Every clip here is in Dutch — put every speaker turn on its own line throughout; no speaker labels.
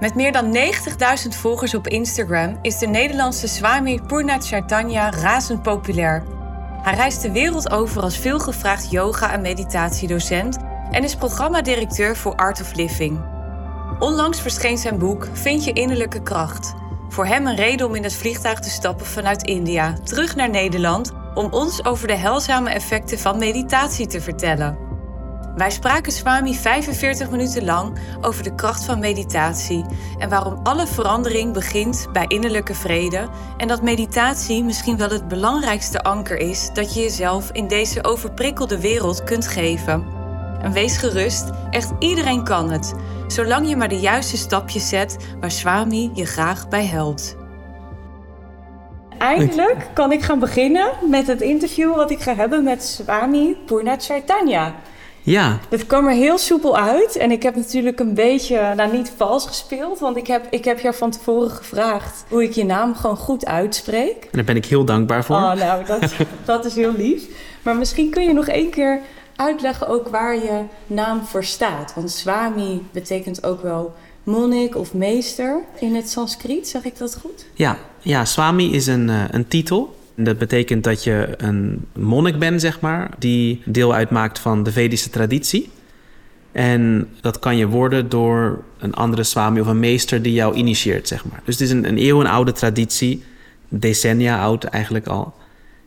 Met meer dan 90.000 volgers op Instagram is de Nederlandse Swami Purna Chaitanya razend populair. Hij reist de wereld over als veelgevraagd yoga- en meditatiedocent en is programmadirecteur voor Art of Living. Onlangs verscheen zijn boek Vind je innerlijke kracht. Voor hem een reden om in het vliegtuig te stappen vanuit India, terug naar Nederland, om ons over de heilzame effecten van meditatie te vertellen. Wij spraken Swami 45 minuten lang over de kracht van meditatie en waarom alle verandering begint bij innerlijke vrede en dat meditatie misschien wel het belangrijkste anker is dat je jezelf in deze overprikkelde wereld kunt geven. En wees gerust, echt iedereen kan het, zolang je maar de juiste stapjes zet waar Swami je graag bij helpt. Eindelijk kan ik gaan beginnen met het interview wat ik ga hebben met Swami Purna Chaitanya.
Ja.
Het kwam er heel soepel uit. En ik heb natuurlijk een beetje, nou niet vals gespeeld. Want ik heb, ik heb jou van tevoren gevraagd hoe ik je naam gewoon goed uitspreek. En
daar ben ik heel dankbaar voor.
Oh, nou, dat, dat is heel lief. Maar misschien kun je nog één keer uitleggen ook waar je naam voor staat. Want Swami betekent ook wel monnik of meester in het Sanskriet. Zeg ik dat goed?
Ja, ja Swami is een, eh, een titel. Dat betekent dat je een monnik bent, zeg maar, die deel uitmaakt van de Vedische traditie. En dat kan je worden door een andere swami of een meester die jou initieert, zeg maar. Dus het is een, een eeuwenoude traditie, decennia oud eigenlijk al.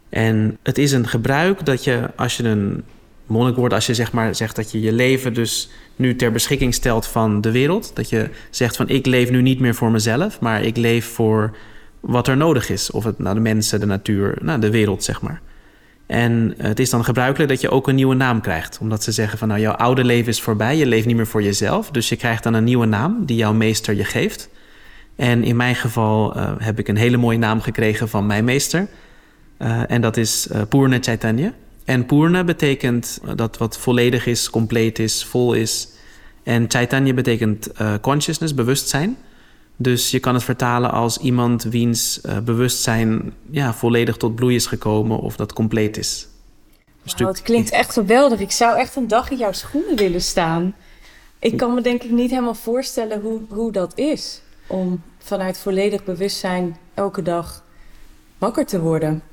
En het is een gebruik dat je, als je een monnik wordt, als je zeg maar zegt dat je je leven dus nu ter beschikking stelt van de wereld. Dat je zegt van ik leef nu niet meer voor mezelf, maar ik leef voor wat er nodig is. Of het nou de mensen, de natuur, nou, de wereld, zeg maar. En het is dan gebruikelijk dat je ook een nieuwe naam krijgt. Omdat ze zeggen van nou, jouw oude leven is voorbij, je leeft niet meer voor jezelf. Dus je krijgt dan een nieuwe naam die jouw meester je geeft. En in mijn geval uh, heb ik een hele mooie naam gekregen van mijn meester. Uh, en dat is uh, Purna Chaitanya. En Purna betekent dat wat volledig is, compleet is, vol is. En Chaitanya betekent consciousness, bewustzijn. Dus je kan het vertalen als iemand wiens uh, bewustzijn ja, volledig tot bloei is gekomen of dat compleet is.
Wow, het klinkt echt geweldig. Ik zou echt een dag in jouw schoenen willen staan. Ik kan me denk ik niet helemaal voorstellen hoe, hoe dat is. Om vanuit volledig bewustzijn elke dag wakker te worden.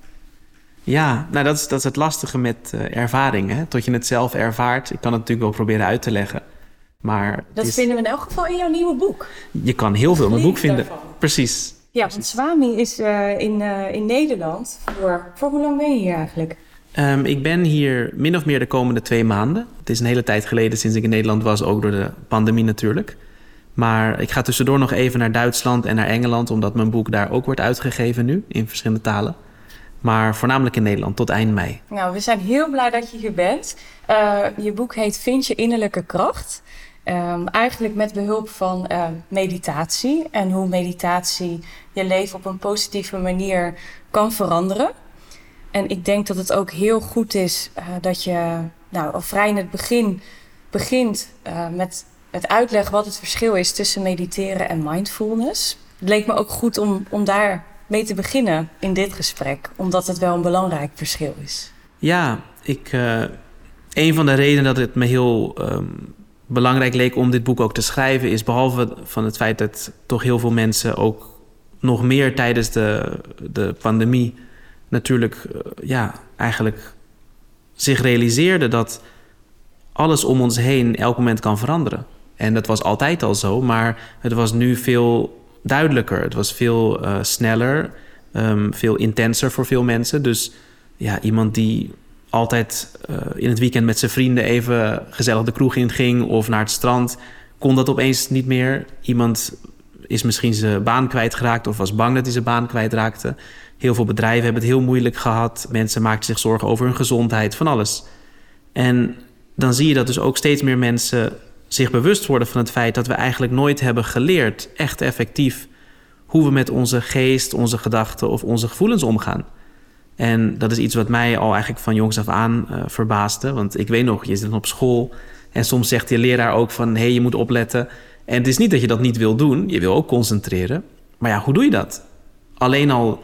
Ja, nou dat is, dat is het lastige met uh, ervaring. Hè? Tot je het zelf ervaart. Ik kan het natuurlijk wel proberen uit te leggen. Maar
dat vinden we in elk geval in jouw nieuwe boek.
Je kan heel veel in mijn boek vinden. Precies.
Ja, want Swami is uh, in, uh, in Nederland. Voor, voor hoe lang ben je hier eigenlijk?
Um, ik ben hier min of meer de komende twee maanden. Het is een hele tijd geleden sinds ik in Nederland was, ook door de pandemie natuurlijk. Maar ik ga tussendoor nog even naar Duitsland en naar Engeland, omdat mijn boek daar ook wordt uitgegeven nu in verschillende talen. Maar voornamelijk in Nederland tot eind mei.
Nou, we zijn heel blij dat je hier bent. Uh, je boek heet Vind je innerlijke kracht. Um, eigenlijk met behulp van uh, meditatie en hoe meditatie je leven op een positieve manier kan veranderen. En ik denk dat het ook heel goed is uh, dat je nou, al vrij in het begin begint uh, met het uitleggen wat het verschil is tussen mediteren en mindfulness. Het leek me ook goed om, om daar mee te beginnen in dit gesprek, omdat het wel een belangrijk verschil is.
Ja, ik, een van de redenen dat het me heel um belangrijk leek om dit boek ook te schrijven, is behalve van het feit dat toch heel veel mensen ook nog meer tijdens de, de pandemie natuurlijk uh, ja, eigenlijk zich realiseerden dat alles om ons heen elk moment kan veranderen. En dat was altijd al zo, maar het was nu veel duidelijker. Het was veel uh, sneller, um, veel intenser voor veel mensen. Dus ja, iemand die altijd uh, in het weekend met zijn vrienden even gezellig de kroeg in ging of naar het strand, kon dat opeens niet meer. Iemand is misschien zijn baan kwijtgeraakt of was bang dat hij zijn baan kwijtraakte. Heel veel bedrijven hebben het heel moeilijk gehad. Mensen maakten zich zorgen over hun gezondheid, van alles. En dan zie je dat dus ook steeds meer mensen zich bewust worden van het feit dat we eigenlijk nooit hebben geleerd, echt effectief, hoe we met onze geest, onze gedachten of onze gevoelens omgaan. En dat is iets wat mij al eigenlijk van jongs af aan uh, verbaasde. Want ik weet nog, je zit dan op school en soms zegt je leraar ook van... hé, hey, je moet opletten. En het is niet dat je dat niet wil doen, je wil ook concentreren. Maar ja, hoe doe je dat? Alleen al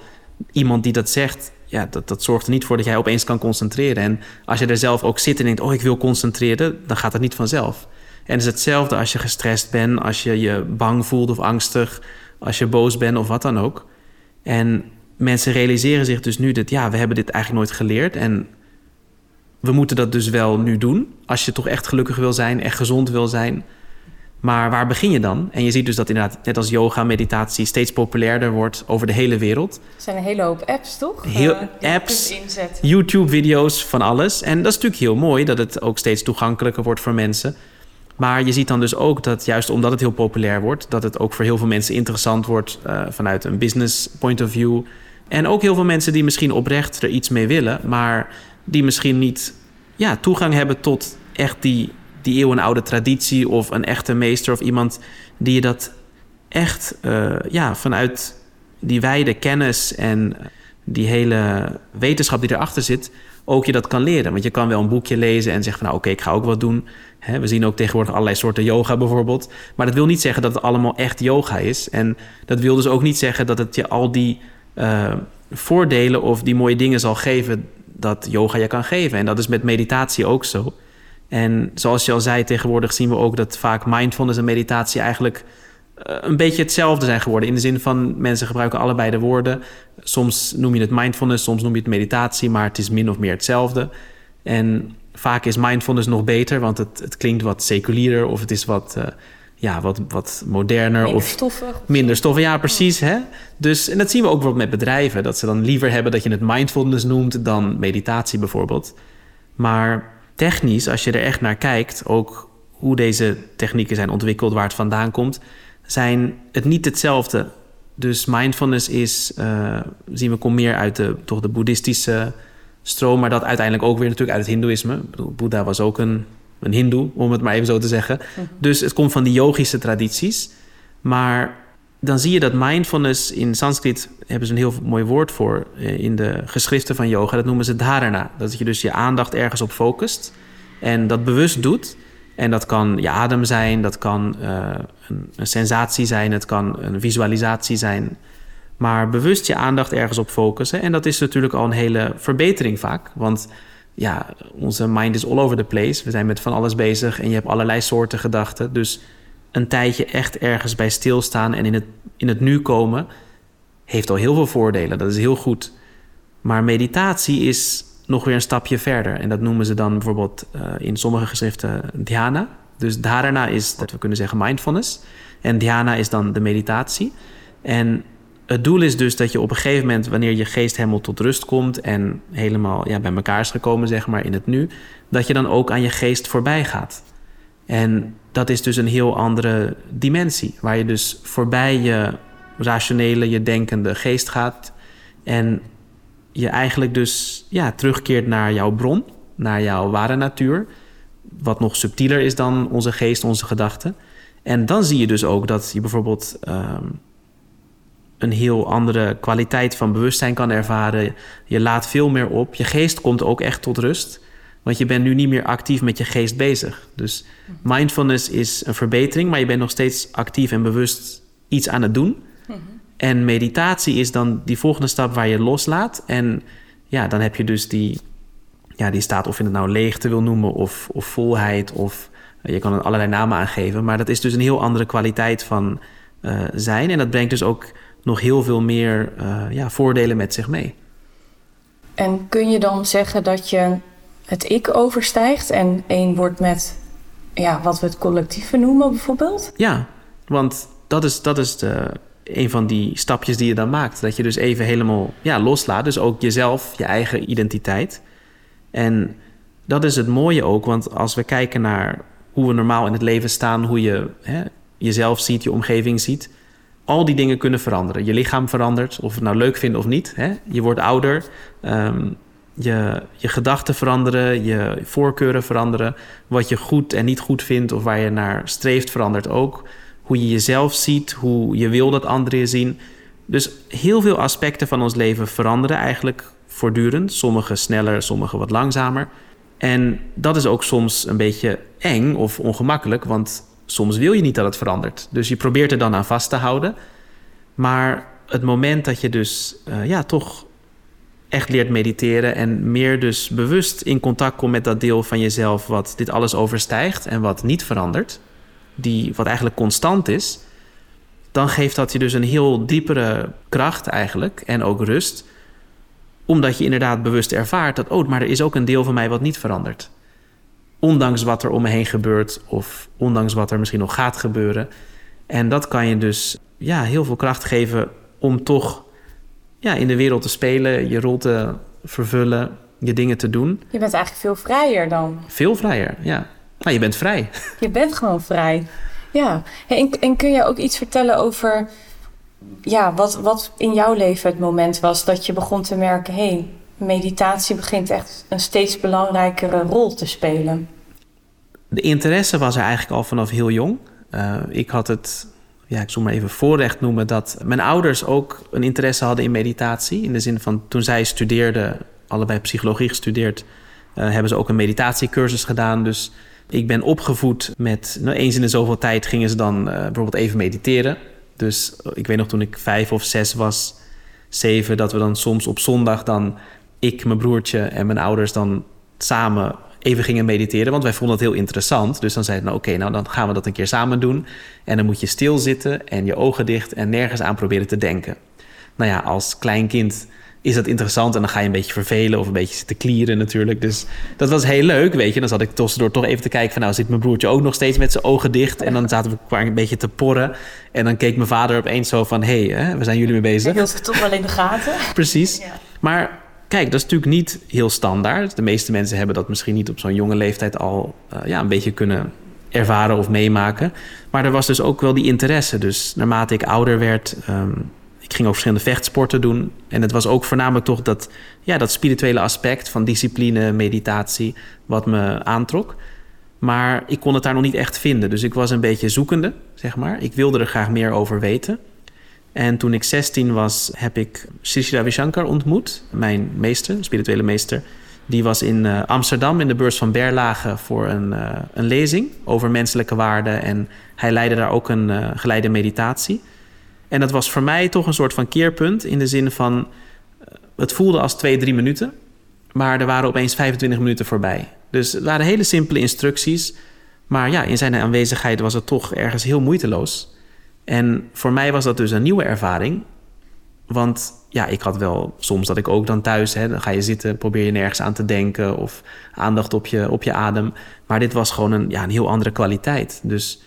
iemand die dat zegt, ja, dat, dat zorgt er niet voor dat jij opeens kan concentreren. En als je er zelf ook zit en denkt, oh, ik wil concentreren, dan gaat dat niet vanzelf. En het is hetzelfde als je gestrest bent, als je je bang voelt of angstig, als je boos bent of wat dan ook. En mensen realiseren zich dus nu dat ja, we hebben dit eigenlijk nooit geleerd. En we moeten dat dus wel nu doen. Als je toch echt gelukkig wil zijn, echt gezond wil zijn. Maar waar begin je dan? En je ziet dus dat inderdaad, net als yoga, meditatie steeds populairder wordt over de hele wereld.
Er zijn een hele hoop apps, toch?
Heel uh, apps, YouTube-video's, van alles. En dat is natuurlijk heel mooi dat het ook steeds toegankelijker wordt voor mensen. Maar je ziet dan dus ook dat juist omdat het heel populair wordt, dat het ook voor heel veel mensen interessant wordt uh, vanuit een business point of view. En ook heel veel mensen die misschien oprecht er iets mee willen, maar die misschien niet ja, toegang hebben tot echt die, die eeuwenoude traditie of een echte meester of iemand die je dat echt uh, ja, vanuit die wijde kennis en die hele wetenschap die erachter zit, ook je dat kan leren. Want je kan wel een boekje lezen en zeggen van nou oké, ik ga ook wat doen. we zien ook tegenwoordig allerlei soorten yoga bijvoorbeeld. Maar dat wil niet zeggen dat het allemaal echt yoga is. En dat wil dus ook niet zeggen dat het je al die uh, voordelen of die mooie dingen zal geven dat yoga je kan geven. En dat is met meditatie ook zo. En zoals je al zei, tegenwoordig zien we ook dat vaak mindfulness en meditatie eigenlijk eh, een beetje hetzelfde zijn geworden. In de zin van mensen gebruiken allebei de woorden. Soms noem je het mindfulness, soms noem je het meditatie, maar het is min of meer hetzelfde. En vaak is mindfulness nog beter, want het, het klinkt wat seculierer of het is wat, uh, ja, wat, wat moderner.
Minder
of
stoffig.
Minder stoffen, ja, precies. Hè? Dus, en dat zien we ook bijvoorbeeld met bedrijven, dat ze dan liever hebben dat je het mindfulness noemt dan meditatie bijvoorbeeld. Maar technisch, als je er echt naar kijkt, ook hoe deze technieken zijn ontwikkeld, waar het vandaan komt, zijn het niet hetzelfde. Dus mindfulness is, uh, zien we, komt meer uit de, toch de boeddhistische stroom, maar dat uiteindelijk ook weer natuurlijk uit het hindoeïsme. Boeddha was ook een, een hindoe, om het maar even zo te zeggen. Mhm. Dus het komt van die yogische tradities. Maar dan zie je dat mindfulness in Sanskriet hebben ze een heel mooi woord voor eh, in de geschriften van yoga. Dat noemen ze dharana. Dat je dus je aandacht ergens op focust en dat bewust doet. En dat kan je adem zijn, dat kan uh, een, een, sensatie zijn, het kan een visualisatie zijn. Maar bewust je aandacht ergens op focussen. En dat is natuurlijk al een hele verbetering vaak. Want ja, onze mind is all over the place. We zijn met van alles bezig en je hebt allerlei soorten gedachten. Dus een tijdje echt ergens bij stilstaan en in het, in het nu komen, heeft al heel veel voordelen. Dat is heel goed. Maar meditatie is nog weer een stapje verder. En dat noemen ze dan bijvoorbeeld uh, in sommige geschriften dhyana. Dus dharana is dat we kunnen zeggen mindfulness. En dhyana is dan de meditatie. En het doel is dus dat je op een gegeven moment, wanneer je geest helemaal tot rust komt en helemaal ja, bij elkaar is gekomen, zeg maar, in het nu, dat je dan ook aan je geest voorbij gaat. En dat is dus een heel andere dimensie, waar je dus voorbij je rationele, je denkende geest gaat en je eigenlijk dus ja, terugkeert naar jouw bron, naar jouw ware natuur, wat nog subtieler is dan onze geest, onze gedachten. En dan zie je dus ook dat je bijvoorbeeld um, een heel andere kwaliteit van bewustzijn kan ervaren. Je laat veel meer op. Je geest komt ook echt tot rust. Want je bent nu niet meer actief met je geest bezig. Dus mindfulness is een verbetering, maar je bent nog steeds actief en bewust iets aan het doen. En meditatie is dan die volgende stap waar je loslaat. En ja, dan heb je dus die, ja, die staat, of je het nou leegte wil noemen, of, of volheid, of je kan er allerlei namen aangeven. Maar dat is dus een heel andere kwaliteit van uh, zijn. En dat brengt dus ook nog heel veel meer uh, ja, voordelen met zich mee.
En kun je dan zeggen dat je het ik overstijgt en één wordt met ja, wat we het collectieve noemen bijvoorbeeld?
Ja, want dat is, dat is de, een van die stapjes die je dan maakt. Dat je dus even helemaal ja, loslaat. Dus ook jezelf, je eigen identiteit. En dat is het mooie ook, want als we kijken naar hoe we normaal in het leven staan, hoe je hè, jezelf ziet, je omgeving ziet, al die dingen kunnen veranderen. Je lichaam verandert, of je het nou leuk vindt of niet. Hè? Je wordt ouder, um, je, je gedachten veranderen, je voorkeuren veranderen. Wat je goed en niet goed vindt of waar je naar streeft verandert ook. Hoe je jezelf ziet, hoe je wil dat anderen je zien. Dus heel veel aspecten van ons leven veranderen eigenlijk voortdurend. Sommige sneller, sommige wat langzamer. En dat is ook soms een beetje eng of ongemakkelijk, want soms wil je niet dat het verandert. Dus je probeert er dan aan vast te houden. Maar het moment dat je dus uh, ja, toch echt leert mediteren en meer dus bewust in contact komt met dat deel van jezelf wat dit alles overstijgt en wat niet verandert, die wat eigenlijk constant is, dan geeft dat je dus een heel diepere kracht eigenlijk en ook rust, omdat je inderdaad bewust ervaart dat, oh, maar er is ook een deel van mij wat niet verandert. Ondanks wat er om me heen gebeurt of ondanks wat er misschien nog gaat gebeuren. En dat kan je dus ja, heel veel kracht geven om toch ja, in de wereld te spelen, je rol te vervullen, je dingen te doen.
Je bent eigenlijk veel vrijer dan.
Veel vrijer, ja. Nou, je bent vrij.
Je bent gewoon vrij. Ja. En, en kun je ook iets vertellen over ja, wat, wat in jouw leven het moment was dat je begon te merken: hé, hey, meditatie begint echt een steeds belangrijkere rol te spelen?
De interesse was er eigenlijk al vanaf heel jong. Uh, ik had het ja, ik zal maar even voorrecht noemen dat mijn ouders ook een interesse hadden in meditatie. In de zin van toen zij studeerden, allebei psychologie gestudeerd, uh, hebben ze ook een meditatiecursus gedaan. Dus ik ben opgevoed met, nou, eens in de zoveel tijd gingen ze dan uh, bijvoorbeeld even mediteren. Dus eh, ik weet nog toen ik vijf of zes was, zeven, dat we dan soms op zondag dan ik, mijn broertje en mijn ouders dan samen even gingen mediteren. Want wij vonden het heel interessant. Dus dan zeiden we, nou, oké, nou dan gaan we dat een keer samen doen. En dan moet je stilzitten en je ogen dicht en nergens aan proberen te denken. Nou ja, als klein kind is dat interessant en dan ga je een beetje vervelen of een beetje zitten klieren natuurlijk. Dus dat was heel leuk, weet je. Dan zat ik tussendoor toch even te kijken van nou zit mijn broertje ook nog steeds met zijn ogen dicht. En dan zaten we een beetje te porren. En dan keek mijn vader opeens zo van hé, hey, we zijn jullie mee bezig.
Ik hield het toch wel in de gaten.
Precies. Maar Kijk, dat is natuurlijk niet heel standaard. De meeste mensen hebben dat misschien niet op zo'n jonge leeftijd al uh, ja, een beetje kunnen ervaren of meemaken. Maar er was dus ook wel die interesse. Dus naarmate ik ouder werd, um, ik ging ook verschillende vechtsporten doen. En het was ook voornamelijk toch dat, ja, dat spirituele aspect van discipline, meditatie, wat me aantrok. Maar ik kon het daar nog niet echt vinden. Dus ik was een beetje zoekende, zeg maar. Ik wilde er graag meer over weten. En toen ik 16 was, heb ik Sri Ravi Shankar ontmoet, mijn meester, spirituele meester. Die was in uh, Amsterdam in de beurs van Berlage voor een, uh, een lezing over menselijke waarden. En hij leidde daar ook een uh, geleide meditatie. En dat was voor mij toch een soort van keerpunt in de zin van... het voelde als twee, drie minuten, maar er waren opeens 25 minuten voorbij. Dus het waren hele simpele instructies. Maar ja, in zijn aanwezigheid was het toch ergens heel moeiteloos. En voor mij was dat dus een nieuwe ervaring. Want ja, ik had wel soms dat ik ook dan thuis, hè, dan ga je zitten, probeer je nergens aan te denken of aandacht op je, op je adem. Maar dit was gewoon een, ja, een heel andere kwaliteit. Dus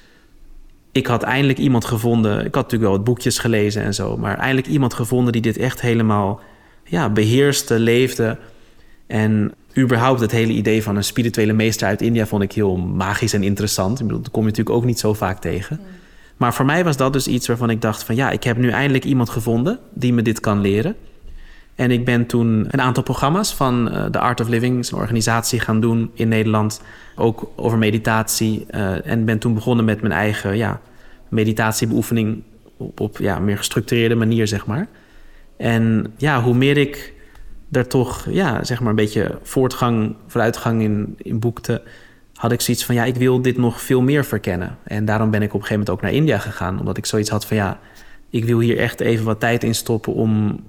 ik had eindelijk iemand gevonden. Ik had natuurlijk wel wat boekjes gelezen en zo, maar eindelijk iemand gevonden die dit echt helemaal ja, beheerste, leefde. En überhaupt het hele idee van een spirituele meester uit India vond ik heel magisch en interessant. Ik bedoel, dat kom je natuurlijk ook niet zo vaak tegen. Maar voor mij was dat dus iets waarvan ik dacht van ja, ik heb nu eindelijk iemand gevonden die me dit kan leren. En ik ben toen een aantal programma's van uh, The Art of Living, een organisatie, gaan doen in Nederland. Ook over meditatie. Uh, en ben toen begonnen met mijn eigen ja, meditatiebeoefening op, op ja, meer gestructureerde manier, zeg maar. En ja, hoe meer ik daar toch ja, zeg maar een beetje voortgang, vooruitgang in, in boekte, had ik zoiets van ja, ik wil dit nog veel meer verkennen. En daarom ben ik op een gegeven moment ook naar India gegaan. Omdat ik zoiets had van ja, ik wil hier echt even wat tijd in stoppen om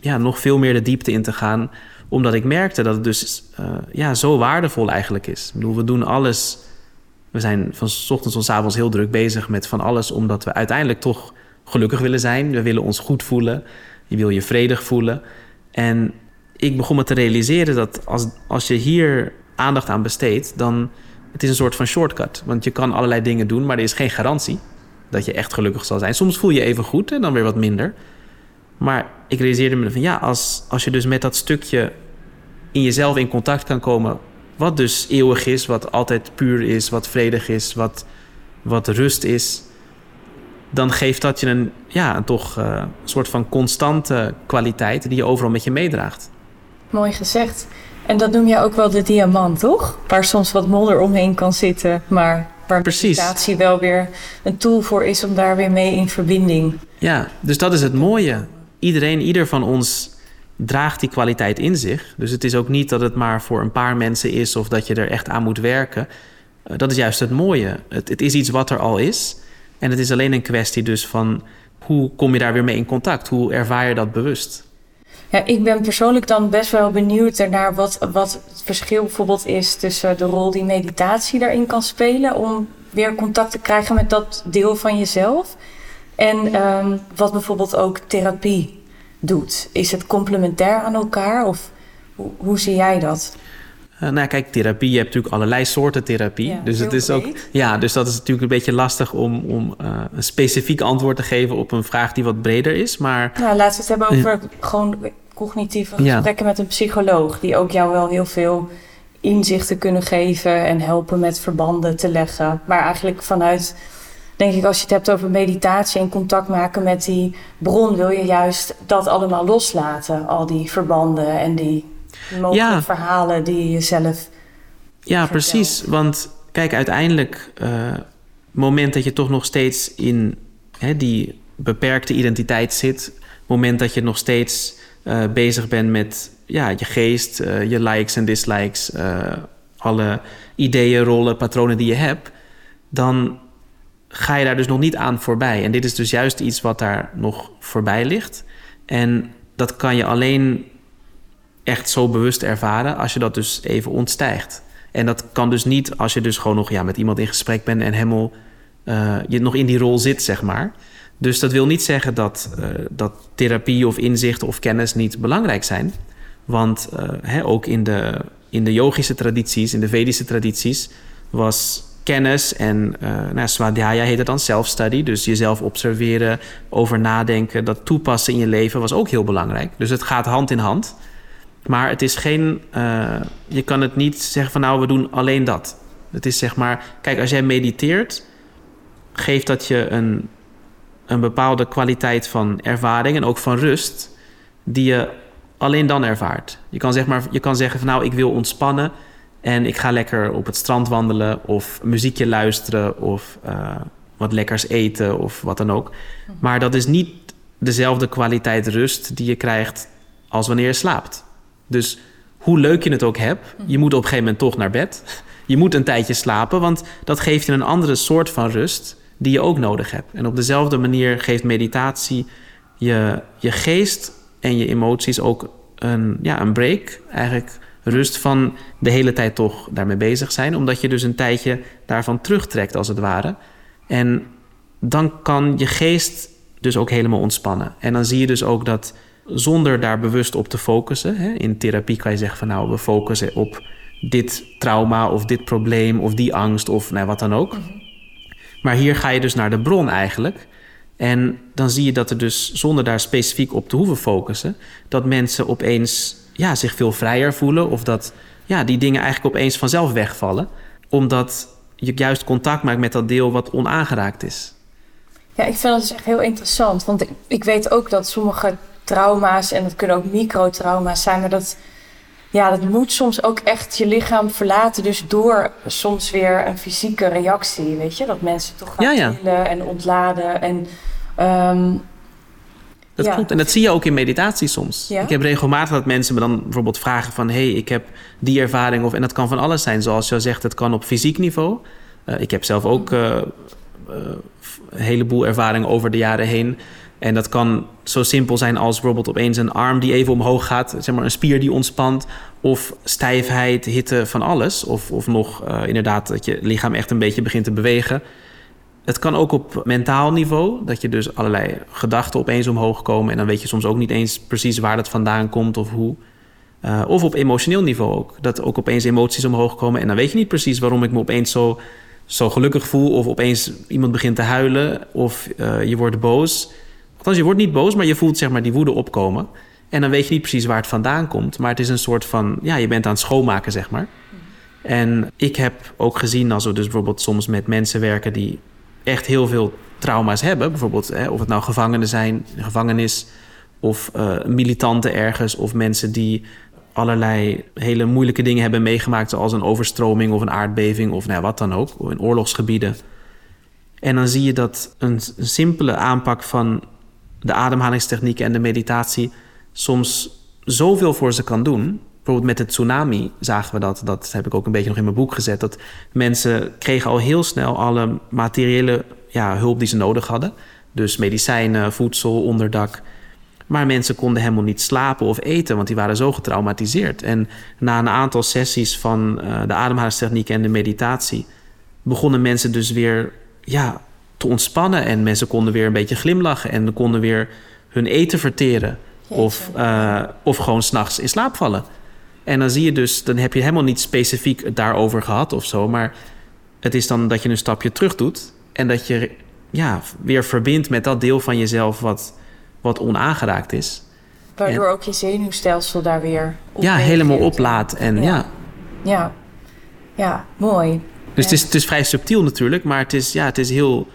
ja, nog veel meer de diepte in te gaan. Omdat ik merkte dat het dus uh, ja, zo waardevol eigenlijk is. Ik bedoel, we doen alles. We zijn van s ochtends tot s avonds heel druk bezig met van alles, omdat we uiteindelijk toch gelukkig willen zijn. We willen ons goed voelen. Je wil je vredig voelen. En ik begon me te realiseren dat als, als je hier aandacht aan besteedt, dan het is een soort van shortcut. Want je kan allerlei dingen doen, maar er is geen garantie dat je echt gelukkig zal zijn. Soms voel je even goed en dan weer wat minder. Maar ik realiseerde me van ja, als, als je dus met dat stukje in jezelf in contact kan komen, wat dus eeuwig is, wat altijd puur is, wat vredig is, wat, wat rust is, dan geeft dat je een, ja, een toch uh, soort van constante kwaliteit die je overal met je meedraagt.
Mooi gezegd. En dat noem je ook wel de diamant, toch? Waar soms wat modder omheen kan zitten, maar waar Precies. meditatie wel weer een tool voor is om daar weer mee in verbinding.
Ja, dus dat is het mooie. Iedereen, ieder van ons draagt die kwaliteit in zich. Dus het is ook niet dat het maar voor een paar mensen is of dat je er echt aan moet werken. Eh, dat is juist het mooie. Het, het is iets wat er al is. En het is alleen een kwestie dus van hoe kom je daar weer mee in contact? Hoe ervaar je dat bewust?
Ja, ik ben persoonlijk dan best wel benieuwd naar wat, wat het verschil bijvoorbeeld is tussen de rol die meditatie daarin kan spelen om weer contact te krijgen met dat deel van jezelf. En ehm, wat bijvoorbeeld ook therapie doet. Is het complementair aan elkaar of hoe, hoe zie jij dat?
Uh, nou, kijk, therapie, je hebt natuurlijk allerlei soorten therapie. dus het is ook. Ja, dus dat is natuurlijk een beetje lastig om, om uh, een specifiek antwoord te geven op een vraag die wat breder is. Maar.
Nou, laten we het hebben over gewoon cognitieve gesprekken met een psycholoog, die ook jou wel heel veel inzichten kunnen geven en helpen met verbanden te leggen. Maar eigenlijk vanuit, denk ik, als je het hebt over meditatie en contact maken met die bron, wil je juist dat allemaal loslaten. Al die verbanden en die mogelijke ja. verhalen die je jezelf.
Ja, precies. Want kijk, uiteindelijk, uh, moment dat je toch nog steeds in hè, die beperkte identiteit zit, moment dat je nog steeds uh, bezig bent met ja, je geest, uh, je likes en dislikes, alle ideeën, rollen, patronen die je hebt, dan ga je daar dus nog niet aan voorbij. En dit is dus juist iets wat daar nog voorbij ligt. En dat kan je alleen echt zo bewust ervaren als je dat dus even ontstijgt. En dat kan dus niet als je dus gewoon nog ja, met iemand in gesprek bent en helemaal uh, je nog in die rol zit, zeg maar. Dus dat wil niet zeggen dat, uh, dat therapie of inzichten of kennis niet belangrijk zijn. Want uh, hè, ook in de, in de yogische tradities, in de Vedische tradities, was kennis en uh, swadhyaya heet het dan self-study. Dus jezelf observeren, over nadenken, dat toepassen in je leven was ook heel belangrijk. Dus het gaat hand in hand. Maar het is geen, uh, je kan het niet zeggen van nou we doen alleen dat. Het is zeg maar, kijk als jij mediteert, geeft dat je een een bepaalde kwaliteit van ervaring en ook van rust die je alleen dan ervaart. Je kan, zeg maar, je kan zeggen van nou, ik wil ontspannen en ik ga lekker op het strand wandelen of muziekje luisteren of uh, wat lekkers eten of wat dan ook. Maar dat is niet dezelfde kwaliteit rust die je krijgt als wanneer je slaapt. Dus hoe leuk je het ook hebt, je moet op een gegeven moment toch naar bed. Je moet een tijdje slapen, want dat geeft je een andere soort van rust die je ook nodig hebt. En op dezelfde manier geeft meditatie je, je geest en je emoties ook een, ja, een break. Eigenlijk rust van de hele tijd toch daarmee bezig zijn. Omdat je dus een tijdje daarvan terugtrekt als het ware. En dan kan je geest dus ook helemaal ontspannen. En dan zie je dus ook dat zonder daar bewust op te focussen. Hè, in therapie kan je zeggen van nou, we focussen op dit trauma of dit probleem of die angst of nou, wat dan ook. Mhm. Maar hier ga je dus naar de bron eigenlijk. En dan zie je dat er dus, zonder daar specifiek op te hoeven focussen, dat mensen opeens ja, zich veel vrijer voelen. Of dat ja, die dingen eigenlijk opeens vanzelf wegvallen. Omdat je juist contact maakt met dat deel wat onaangeraakt is.
Ja, ik vind dat dus echt heel interessant. Want ik, ik weet ook dat sommige trauma's, en dat kunnen ook microtrauma's zijn, maar dat ja, dat moet soms ook echt je lichaam verlaten. Dus door soms weer een fysieke reactie, weet je? Dat mensen toch gaan ja, en ontladen. En, um,
dat klopt. En dat zie je ook in meditatie soms. Ik heb regelmatig dat mensen me dan bijvoorbeeld vragen van... hé, hey, ik heb die ervaring. Of, en dat kan van alles zijn. Zoals je zegt, het kan op fysiek niveau. Uh, ik heb zelf ook uh, uh, een heleboel ervaring over de jaren heen... En dat kan zo simpel zijn als bijvoorbeeld opeens een arm die even omhoog gaat, zeg maar een spier die ontspant, of stijfheid, hitte van alles, of, of nog uh, inderdaad dat je lichaam echt een beetje begint te bewegen. Het kan ook op mentaal niveau, dat je dus allerlei gedachten opeens omhoog komen en dan weet je soms ook niet eens precies waar dat vandaan komt of hoe. Uh, of op emotioneel niveau ook, dat ook opeens emoties omhoog komen en dan weet je niet precies waarom ik me opeens zo, zo gelukkig voel, of opeens iemand begint te huilen, of uh, je wordt boos. Althans, je wordt niet boos, maar je voelt zeg maar die woede opkomen. En dan weet je niet precies waar het vandaan komt. Maar het is een soort van, ja, je bent aan het schoonmaken, zeg maar. En ik heb ook gezien, als we dus bijvoorbeeld soms met mensen werken die echt heel veel trauma's hebben. Bijvoorbeeld, hè, of het nou gevangenen zijn, gevangenis, of uh, militanten ergens, of mensen die allerlei hele moeilijke dingen hebben meegemaakt, zoals een overstroming of een aardbeving of nou, wat dan ook, in oorlogsgebieden. En dan zie je dat een simpele aanpak van de ademhalingstechnieken en de meditatie soms zoveel voor ze kan doen. Bijvoorbeeld met de tsunami zagen we dat. Dat heb ik ook een beetje nog in mijn boek gezet. Dat mensen kregen al heel snel alle materiële ja, hulp die ze nodig hadden. Dus medicijnen, voedsel, onderdak. Maar mensen konden helemaal niet slapen of eten, want die waren zo getraumatiseerd. En na een aantal sessies van uh, de ademhalingstechniek en de meditatie begonnen mensen dus weer ja, te ontspannen. En mensen konden weer een beetje glimlachen en konden weer hun eten verteren. Of, uh, of gewoon s'nachts in slaap vallen. En dan zie je dus, dan heb je helemaal niet specifiek het daarover gehad of zo. Maar het is dan dat je een stapje terug doet. En dat je ja, weer verbindt met dat deel van jezelf wat, wat onaangeraakt is.
Waardoor ook je zenuwstelsel daar weer
op Ja, helemaal oplaat. En, ja.
ja. Ja, mooi.
Dus het, is, het is vrij subtiel natuurlijk, maar het is, ja, het is heel,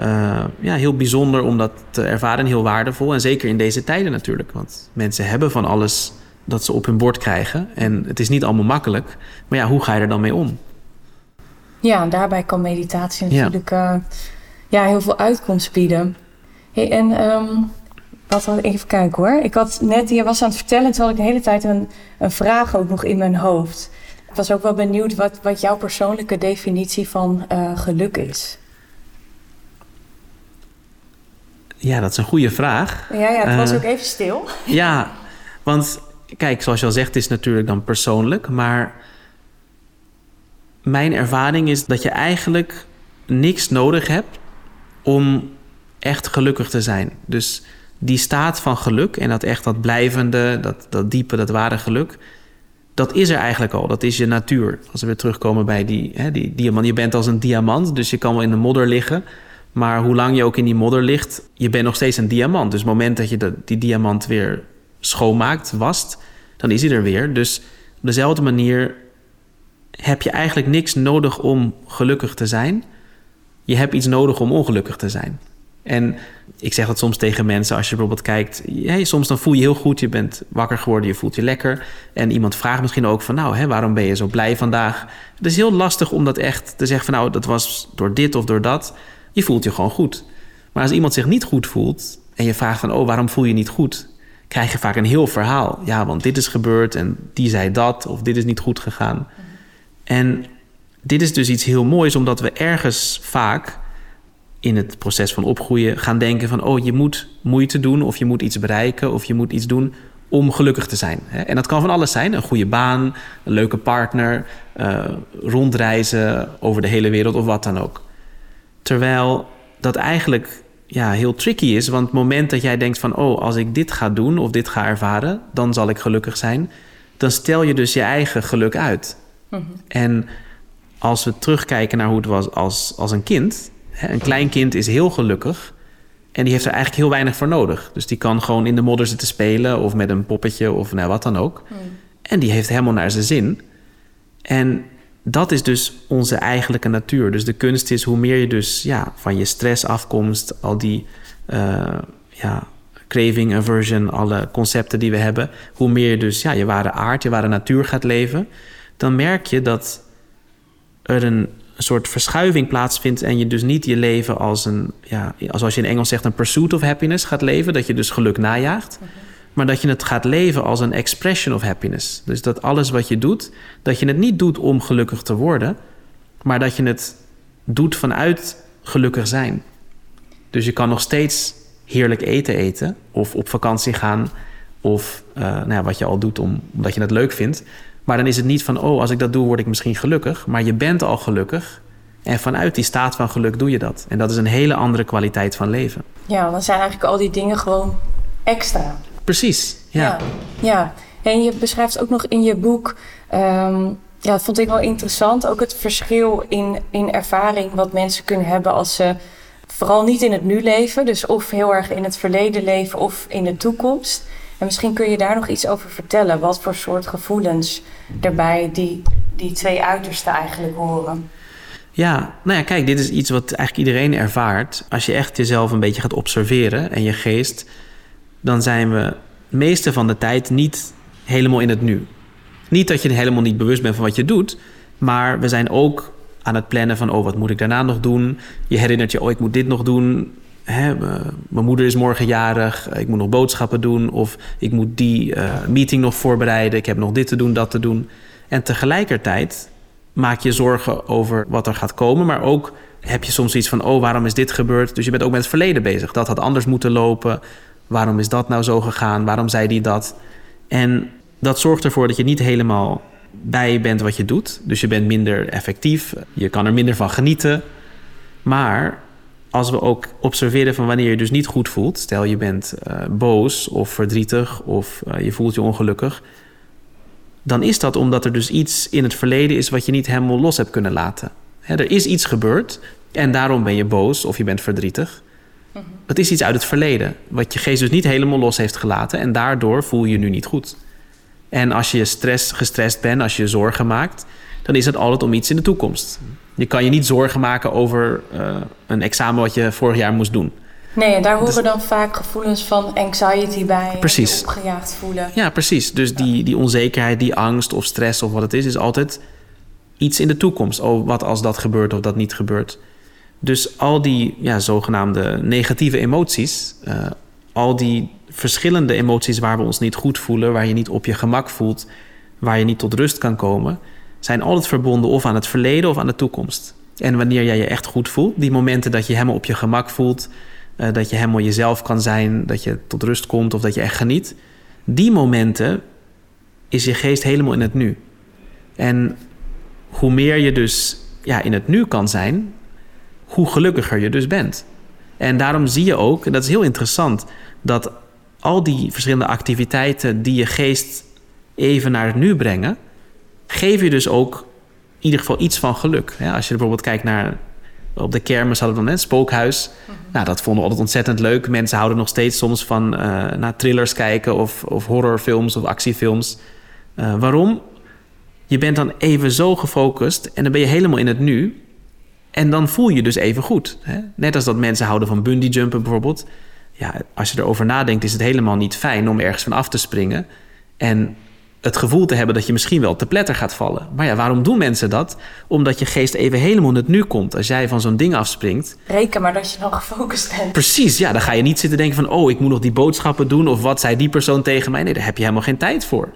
uh, ja, heel bijzonder om dat te ervaren en heel waardevol. En zeker in deze tijden natuurlijk, want mensen hebben van alles dat ze op hun bord krijgen. En het is niet allemaal makkelijk. Maar ja, hoe ga je er dan mee om?
Ja, en daarbij kan meditatie natuurlijk ja. Uh, ja heel veel uitkomst bieden. Hey, en um, wat had even kijken hoor. Ik had net, je was aan het vertellen, terwijl ik de hele tijd een, een vraag ook nog in mijn hoofd. Ik was ook wel benieuwd wat, wat jouw persoonlijke definitie van uh, geluk is.
Ja, dat is een goede vraag.
Ja, ja het was uh, ook even stil.
Ja, want kijk, zoals je al zegt, is het natuurlijk dan persoonlijk. Maar mijn ervaring is dat je eigenlijk niks nodig hebt om echt gelukkig te zijn. Dus die staat van geluk en dat echt dat blijvende, dat, dat diepe, dat ware geluk, dat is er eigenlijk al. Dat is je natuur. Als we weer terugkomen bij die, hè, die diamant. Je bent als een diamant, dus je kan wel in de modder liggen. Maar hoe lang je ook in die modder ligt, je bent nog steeds een diamant. Dus het moment dat je die diamant weer schoonmaakt, wast, dan is hij er weer. Dus op dezelfde manier heb je eigenlijk niks nodig om gelukkig te zijn. Je hebt iets nodig om ongelukkig te zijn. En ik zeg dat soms tegen mensen als je bijvoorbeeld kijkt. Soms dan voel je heel goed, je bent wakker geworden, je voelt je lekker. En iemand vraagt misschien ook van nou, waarom ben je zo blij vandaag? Het is heel lastig om dat echt te zeggen van nou, dat was door dit of door dat. Je voelt je gewoon goed. Maar als iemand zich niet goed voelt en je vraagt van oh, waarom voel je niet goed? krijg je vaak een heel verhaal. Ja, want dit is gebeurd en die zei dat of dit is niet goed gegaan. En dit is dus iets heel moois, omdat we ergens vaak in het proces van opgroeien gaan denken van oh, je moet moeite doen of je moet iets bereiken of je moet iets doen om gelukkig te zijn. En dat kan van alles zijn: een goede baan, een leuke partner, uh, rondreizen over de hele wereld of wat dan ook. Terwijl dat eigenlijk ja, heel tricky is. Want het moment dat jij denkt van... oh, als ik dit ga doen of dit ga ervaren... dan zal ik gelukkig zijn. Dan stel je dus je eigen geluk uit. Mhm. En als we terugkijken naar hoe het was als, als een kind... Hè, een klein kind is heel gelukkig... en die heeft er eigenlijk heel weinig voor nodig. Dus die kan gewoon in de modder zitten spelen... of met een poppetje of nou, wat dan ook. Mhm. En die heeft helemaal naar zijn zin. En dat is dus onze eigenlijke natuur. Dus de kunst is hoe meer je dus ja, van je stress afkomst, al die uh, ja, craving, aversion, alle concepten die we hebben, hoe meer je dus ja, je ware aard, je ware natuur gaat leven, dan merk je dat er een soort verschuiving plaatsvindt en je dus niet je leven als een, ja, zoals je in Engels zegt, een pursuit of happiness gaat leven, dat je dus geluk najaagt. Mhm maar dat je het gaat leven als een expression of happiness. Dus dat alles wat je doet, dat je het niet doet om gelukkig te worden, maar dat je het doet vanuit gelukkig zijn. Dus je kan nog steeds heerlijk eten eten, of op vakantie gaan, of uh, nou ja, wat je al doet om, omdat je het leuk vindt. Maar dan is het niet van, oh, als ik dat doe, word ik misschien gelukkig. Maar je bent al gelukkig. En vanuit die staat van geluk doe je dat. En dat is een hele andere kwaliteit van leven.
Ja, dan zijn eigenlijk al die dingen gewoon extra.
Precies, ja.
ja. En je beschrijft ook nog in je boek, um, ja, dat vond ik wel interessant, ook het verschil in, in ervaring wat mensen kunnen hebben als ze vooral niet in het nu leven, dus of heel erg in het verleden leven of in de toekomst. En misschien kun je daar nog iets over vertellen, wat voor soort gevoelens erbij die, die twee uitersten eigenlijk horen.
Ja, nou ja, kijk, dit is iets wat eigenlijk iedereen ervaart. Als je echt jezelf een beetje gaat observeren en je geest, dan zijn we meeste van de tijd niet helemaal in het nu. Niet dat je helemaal niet bewust bent van wat je doet, maar we zijn ook aan het plannen van, oh, wat moet ik daarna nog doen? Je herinnert je, oh, ik moet dit nog doen. Hè, mijn moeder is morgen jarig, ik moet nog boodschappen doen, of ik moet die uh, meeting nog voorbereiden, ik heb nog dit te doen, dat te doen. En tegelijkertijd maak je zorgen over wat er gaat komen, maar ook heb je soms iets van, oh, waarom is dit gebeurd? Dus je bent ook met het verleden bezig. Dat had anders moeten lopen. Waarom is dat nou zo gegaan? Waarom zei die dat? En dat zorgt ervoor dat je niet helemaal bij bent wat je doet. Dus je bent minder effectief, je kan er minder van genieten. Maar als we ook observeren van wanneer je dus niet goed voelt, stel je bent uh, boos of verdrietig of uh, je voelt je ongelukkig, dan is dat omdat er dus iets in het verleden is wat je niet helemaal los hebt kunnen laten. He, er is iets gebeurd en daarom ben je boos of je bent verdrietig. Mm Het is iets uit het verleden, wat je geest dus niet helemaal los heeft gelaten en daardoor voel je je nu niet goed. En als je stress, gestrest bent, als je je zorgen maakt, dan is het altijd om iets in de toekomst. Je kan je niet zorgen maken over uh, een examen wat je vorig jaar moest doen.
Nee, en daar horen dus, dan vaak gevoelens van anxiety bij.
Precies.
Opgejaagd voelen.
Ja, precies. Dus die, die onzekerheid, die angst of stress of wat het is, is altijd iets in de toekomst. Oh, wat als dat gebeurt of dat niet gebeurt. Dus al die ja, zogenaamde negatieve emoties, uh, al die verschillende emoties waar we ons niet goed voelen, waar je niet op je gemak voelt, waar je niet tot rust kan komen, zijn altijd verbonden of aan het verleden of aan de toekomst. En wanneer jij je echt goed voelt, die momenten dat je helemaal op je gemak voelt, uh, dat je helemaal jezelf kan zijn, dat je tot rust komt of dat je echt geniet, die momenten is je geest helemaal in het nu. En hoe meer je dus ja, in het nu kan zijn, hoe gelukkiger je dus bent. En daarom zie je ook, en dat is heel interessant, dat al die verschillende activiteiten die je geest even naar het nu brengen, geven je dus ook in ieder geval iets van geluk. als je bijvoorbeeld kijkt naar op de kermis hadden we dan net spookhuis. Mhm. Nou, dat vonden we altijd ontzettend leuk. Mensen houden nog steeds soms van uh, naar thrillers kijken of, of horrorfilms of actiefilms. Uh, waarom? Je bent dan even zo gefocust en dan ben je helemaal in het nu. En dan voel je dus even goed. Hè? Net als dat mensen houden van bungee jumpen bijvoorbeeld. Ja, als je erover nadenkt, is het helemaal niet fijn om ergens van af te springen. En het gevoel te hebben dat je misschien wel te pletter gaat vallen. Maar ja, waarom doen mensen dat? Omdat je geest even helemaal in het nu komt. Als jij van zo'n ding afspringt.
Reken maar dat je nog gefocust bent.
Precies, ja. Dan ga je niet zitten denken van... oh, ik moet nog die boodschappen doen... of wat zei die persoon tegen mij. Nee, daar heb je helemaal geen tijd voor.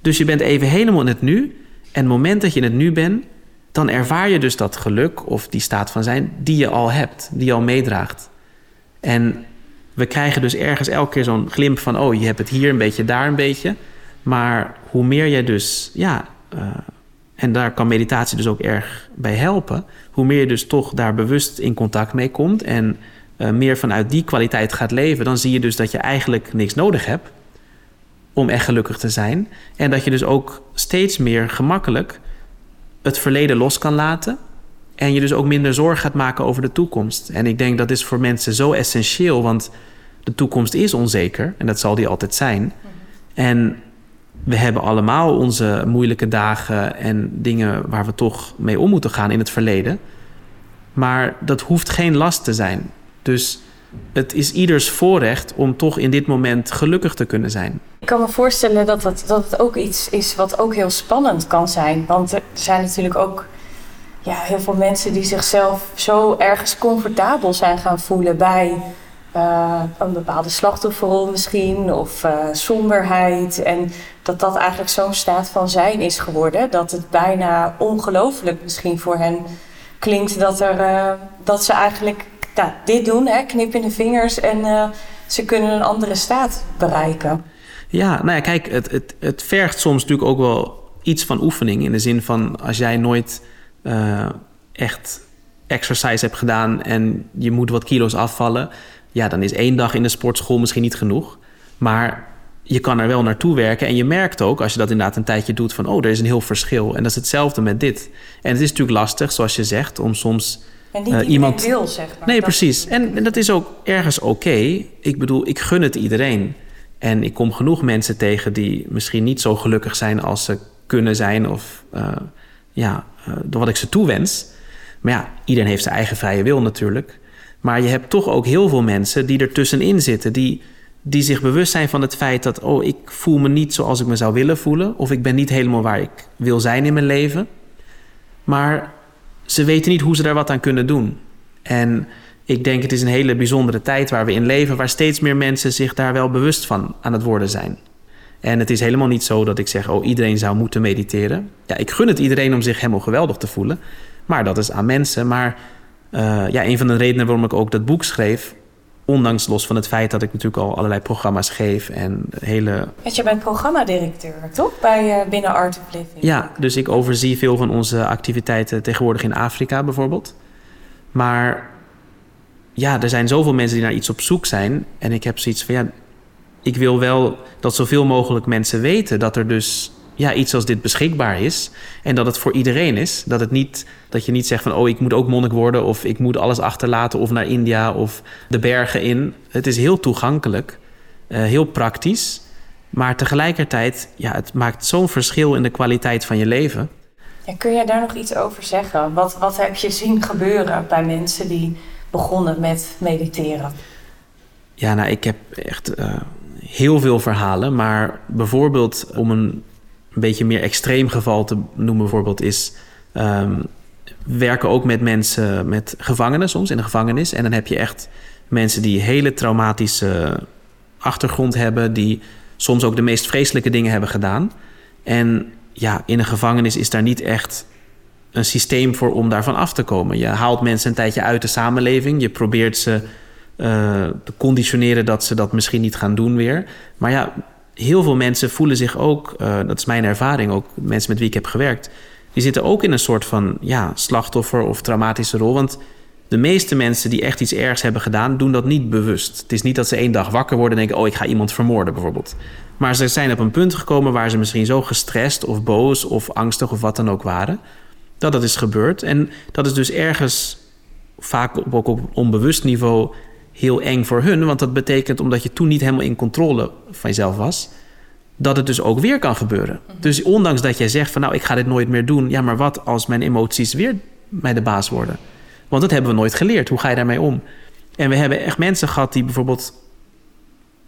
Dus je bent even helemaal in het nu. En het moment dat je in het nu bent... dan ervaar je dus dat geluk of die staat van zijn... die je al hebt, die je al meedraagt. En we krijgen dus ergens elke keer zo'n glimp van... oh, je hebt het hier een beetje, daar een beetje... Maar hoe meer jij dus, ja, uh, en daar kan meditatie dus ook erg bij helpen, hoe meer je dus toch daar bewust in contact mee komt en uh, meer vanuit die kwaliteit gaat leven, dan zie je dus dat je eigenlijk niks nodig hebt om echt gelukkig te zijn. En dat je dus ook steeds meer gemakkelijk het verleden los kan laten. En je dus ook minder zorg gaat maken over de toekomst. En ik denk dat is voor mensen zo essentieel, want de toekomst is onzeker en dat zal die altijd zijn. En we hebben allemaal onze moeilijke dagen en dingen waar we toch mee om moeten gaan in het verleden. Maar dat hoeft geen last te zijn. Dus het is ieders voorrecht om toch in dit moment gelukkig te kunnen zijn.
Ik kan me voorstellen dat het, dat het ook iets is wat ook heel spannend kan zijn. Want er zijn natuurlijk ook ja, heel veel mensen die zichzelf zo ergens comfortabel zijn gaan voelen bij uh, een bepaalde slachtofferrol misschien, of uh, somberheid. En dat dat eigenlijk zo'n staat van zijn is geworden, dat het bijna ongelooflijk misschien voor hen klinkt dat, er, uh, dat ze eigenlijk ja, dit doen, hè, knip in de vingers en ze kunnen een andere staat bereiken.
Ja, nou ja, kijk, het, het, het vergt soms natuurlijk ook wel iets van oefening. In de zin van als jij nooit echt exercise hebt gedaan en je moet wat kilo's afvallen, ja, dan is één dag in de sportschool misschien niet genoeg. Maar je kan er wel naartoe werken. En je merkt ook, als je dat inderdaad een tijdje doet, van oh, er is een heel verschil. En dat is hetzelfde met dit. En het is natuurlijk lastig, zoals je zegt, om soms.
En niet uh, iemand wil, zeg maar.
Nee, precies. En, en, dat is ook ergens oké. Ik bedoel, ik gun het iedereen. En ik kom genoeg mensen tegen die misschien niet zo gelukkig zijn als ze kunnen zijn. Of uh, ja, uh, door wat ik ze toewens. Maar ja, iedereen heeft zijn eigen vrije wil natuurlijk. Maar je hebt toch ook heel veel mensen die er tussenin zitten, die, die zich bewust zijn van het feit dat, oh, ik voel me niet zoals ik me zou willen voelen, of ik ben niet helemaal waar ik wil zijn in mijn leven. Maar ze weten niet hoe ze daar wat aan kunnen doen. En ik denk het is een hele bijzondere tijd waar we in leven, waar steeds meer mensen zich daar wel bewust van aan het worden zijn. En het is helemaal niet zo dat ik zeg, oh, iedereen zou moeten mediteren. Ja, ik gun het iedereen om zich helemaal geweldig te voelen. Maar dat is aan mensen. Maar uh, ja, een van de redenen waarom ik ook dat boek schreef, Ondanks los van het feit dat ik natuurlijk al allerlei programma's geef en hele.
Want je bent programmadirecteur, toch? Bij uh, binnen Art of Living.
Ja, dus ik overzie veel van onze activiteiten tegenwoordig in Afrika bijvoorbeeld. Maar ja, er zijn zoveel mensen die naar iets op zoek zijn. En ik heb zoiets van ja, ik wil wel dat zoveel mogelijk mensen weten dat er dus ja, iets als dit beschikbaar is. En dat het voor iedereen is. Dat, het niet, dat je niet zegt van oh, ik moet ook monnik worden of ik moet alles achterlaten of naar India of de bergen in. Het is heel toegankelijk, uh, heel praktisch. Maar tegelijkertijd, ja, het maakt zo'n verschil in de kwaliteit van je leven.
Kun jij daar nog iets over zeggen? Wat, wat heb je zien gebeuren bij mensen die begonnen met mediteren?
Ja, nou, ik heb echt uh, heel veel verhalen. Maar bijvoorbeeld om een een beetje meer extreem geval te noemen, bijvoorbeeld, is. Um, werken ook met mensen, met gevangenen soms in de gevangenis. En dan heb je echt mensen die hele traumatische achtergrond hebben, die soms ook de meest vreselijke dingen hebben gedaan. En ja, in een gevangenis is daar niet echt een systeem voor om daarvan af te komen. Je haalt mensen een tijdje uit de samenleving. Je probeert ze uh, te conditioneren dat ze dat misschien niet gaan doen weer. Maar ja, heel veel mensen voelen zich ook, uh, dat is mijn ervaring, ook mensen met wie ik heb gewerkt, die zitten ook in een soort van ja, slachtoffer of traumatische rol. Want de meeste mensen die echt iets ergs hebben gedaan, doen dat niet bewust. Het is niet dat ze één dag wakker worden en denken: oh, ik ga iemand vermoorden, bijvoorbeeld. Maar ze zijn op een punt gekomen waar ze misschien zo gestrest of boos of angstig of wat dan ook waren, dat dat is gebeurd. En dat is dus ergens vaak ook op onbewust niveau heel eng voor hun. Want dat betekent, omdat je toen niet helemaal in controle van jezelf was, dat het dus ook weer kan gebeuren. Mhm. Dus ondanks dat jij zegt van nou, ik ga dit nooit meer doen. Ja, maar wat als mijn emoties weer mij de baas worden? Want dat hebben we nooit geleerd. Hoe ga je daarmee om? En we hebben echt mensen gehad die bijvoorbeeld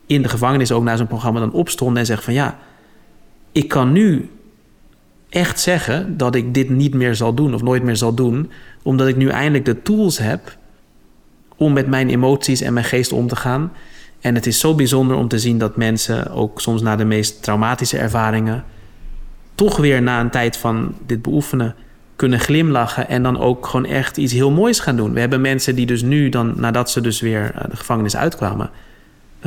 in de gevangenis ook naar zo'n programma dan opstonden en zeggen van ja, ik kan nu echt zeggen dat ik dit niet meer zal doen of nooit meer zal doen, omdat ik nu eindelijk de tools heb om met mijn emoties en mijn geest om te gaan. En het is zo bijzonder om te zien dat mensen ook soms na de meest traumatische ervaringen toch weer na een tijd van dit beoefenen kunnen glimlachen en dan ook gewoon echt iets heel moois gaan doen. We hebben mensen die dus nu dan, nadat ze dus weer eh, de gevangenis uitkwamen,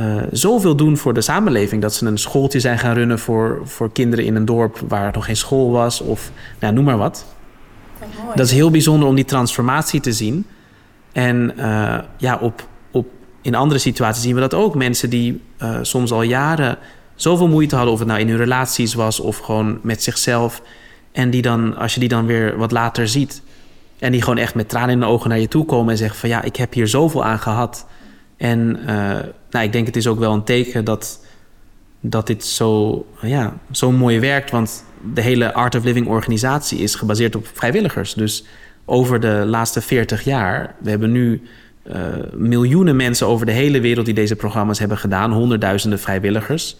uh, zoveel doen voor de samenleving. Dat ze een schooltje zijn gaan runnen voor, voor kinderen in een dorp waar nog geen school was of nou, noem maar wat. Dat is heel bijzonder om die transformatie te zien. En uh, ja, op, op, in andere situaties zien we dat ook. Mensen die uh, soms al jaren zoveel moeite hadden, of het nou in hun relaties was of gewoon met zichzelf. En die dan, als je die dan weer wat later ziet, en die gewoon echt met tranen in de ogen naar je toe komen en zeggen van ja, ik heb hier zoveel aan gehad. En uh, nou, ik denk het is ook wel een teken dat, dat dit zo, ja, zo mooi werkt. Want de hele Art of Living organisatie is gebaseerd op vrijwilligers. Dus over de laatste 40 jaar. We hebben nu uh, miljoenen mensen over de hele wereld die deze programma's hebben gedaan, honderdduizenden vrijwilligers.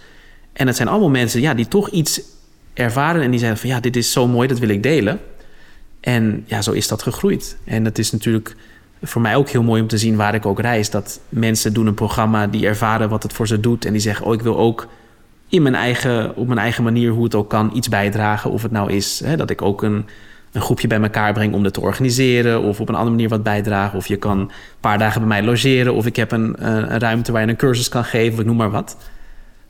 En het zijn allemaal mensen ja, die toch iets ervaren en die zeggen van ja, dit is zo mooi, dat wil ik delen. En ja, zo is dat gegroeid. En het is natuurlijk voor mij ook heel mooi om te zien waar ik ook reis. Dat mensen doen een programma die ervaren wat het voor ze doet. En die zeggen, oh, ik wil ook in mijn eigen, op mijn eigen manier, hoe het ook kan, iets bijdragen. Of het nou is hè, dat ik ook een een groepje bij elkaar breng om dat te organiseren. Of op een andere manier wat bijdragen. Of je kan een paar dagen bij mij logeren. Of ik heb een, een ruimte waar je een cursus kan geven. Of ik noem maar wat.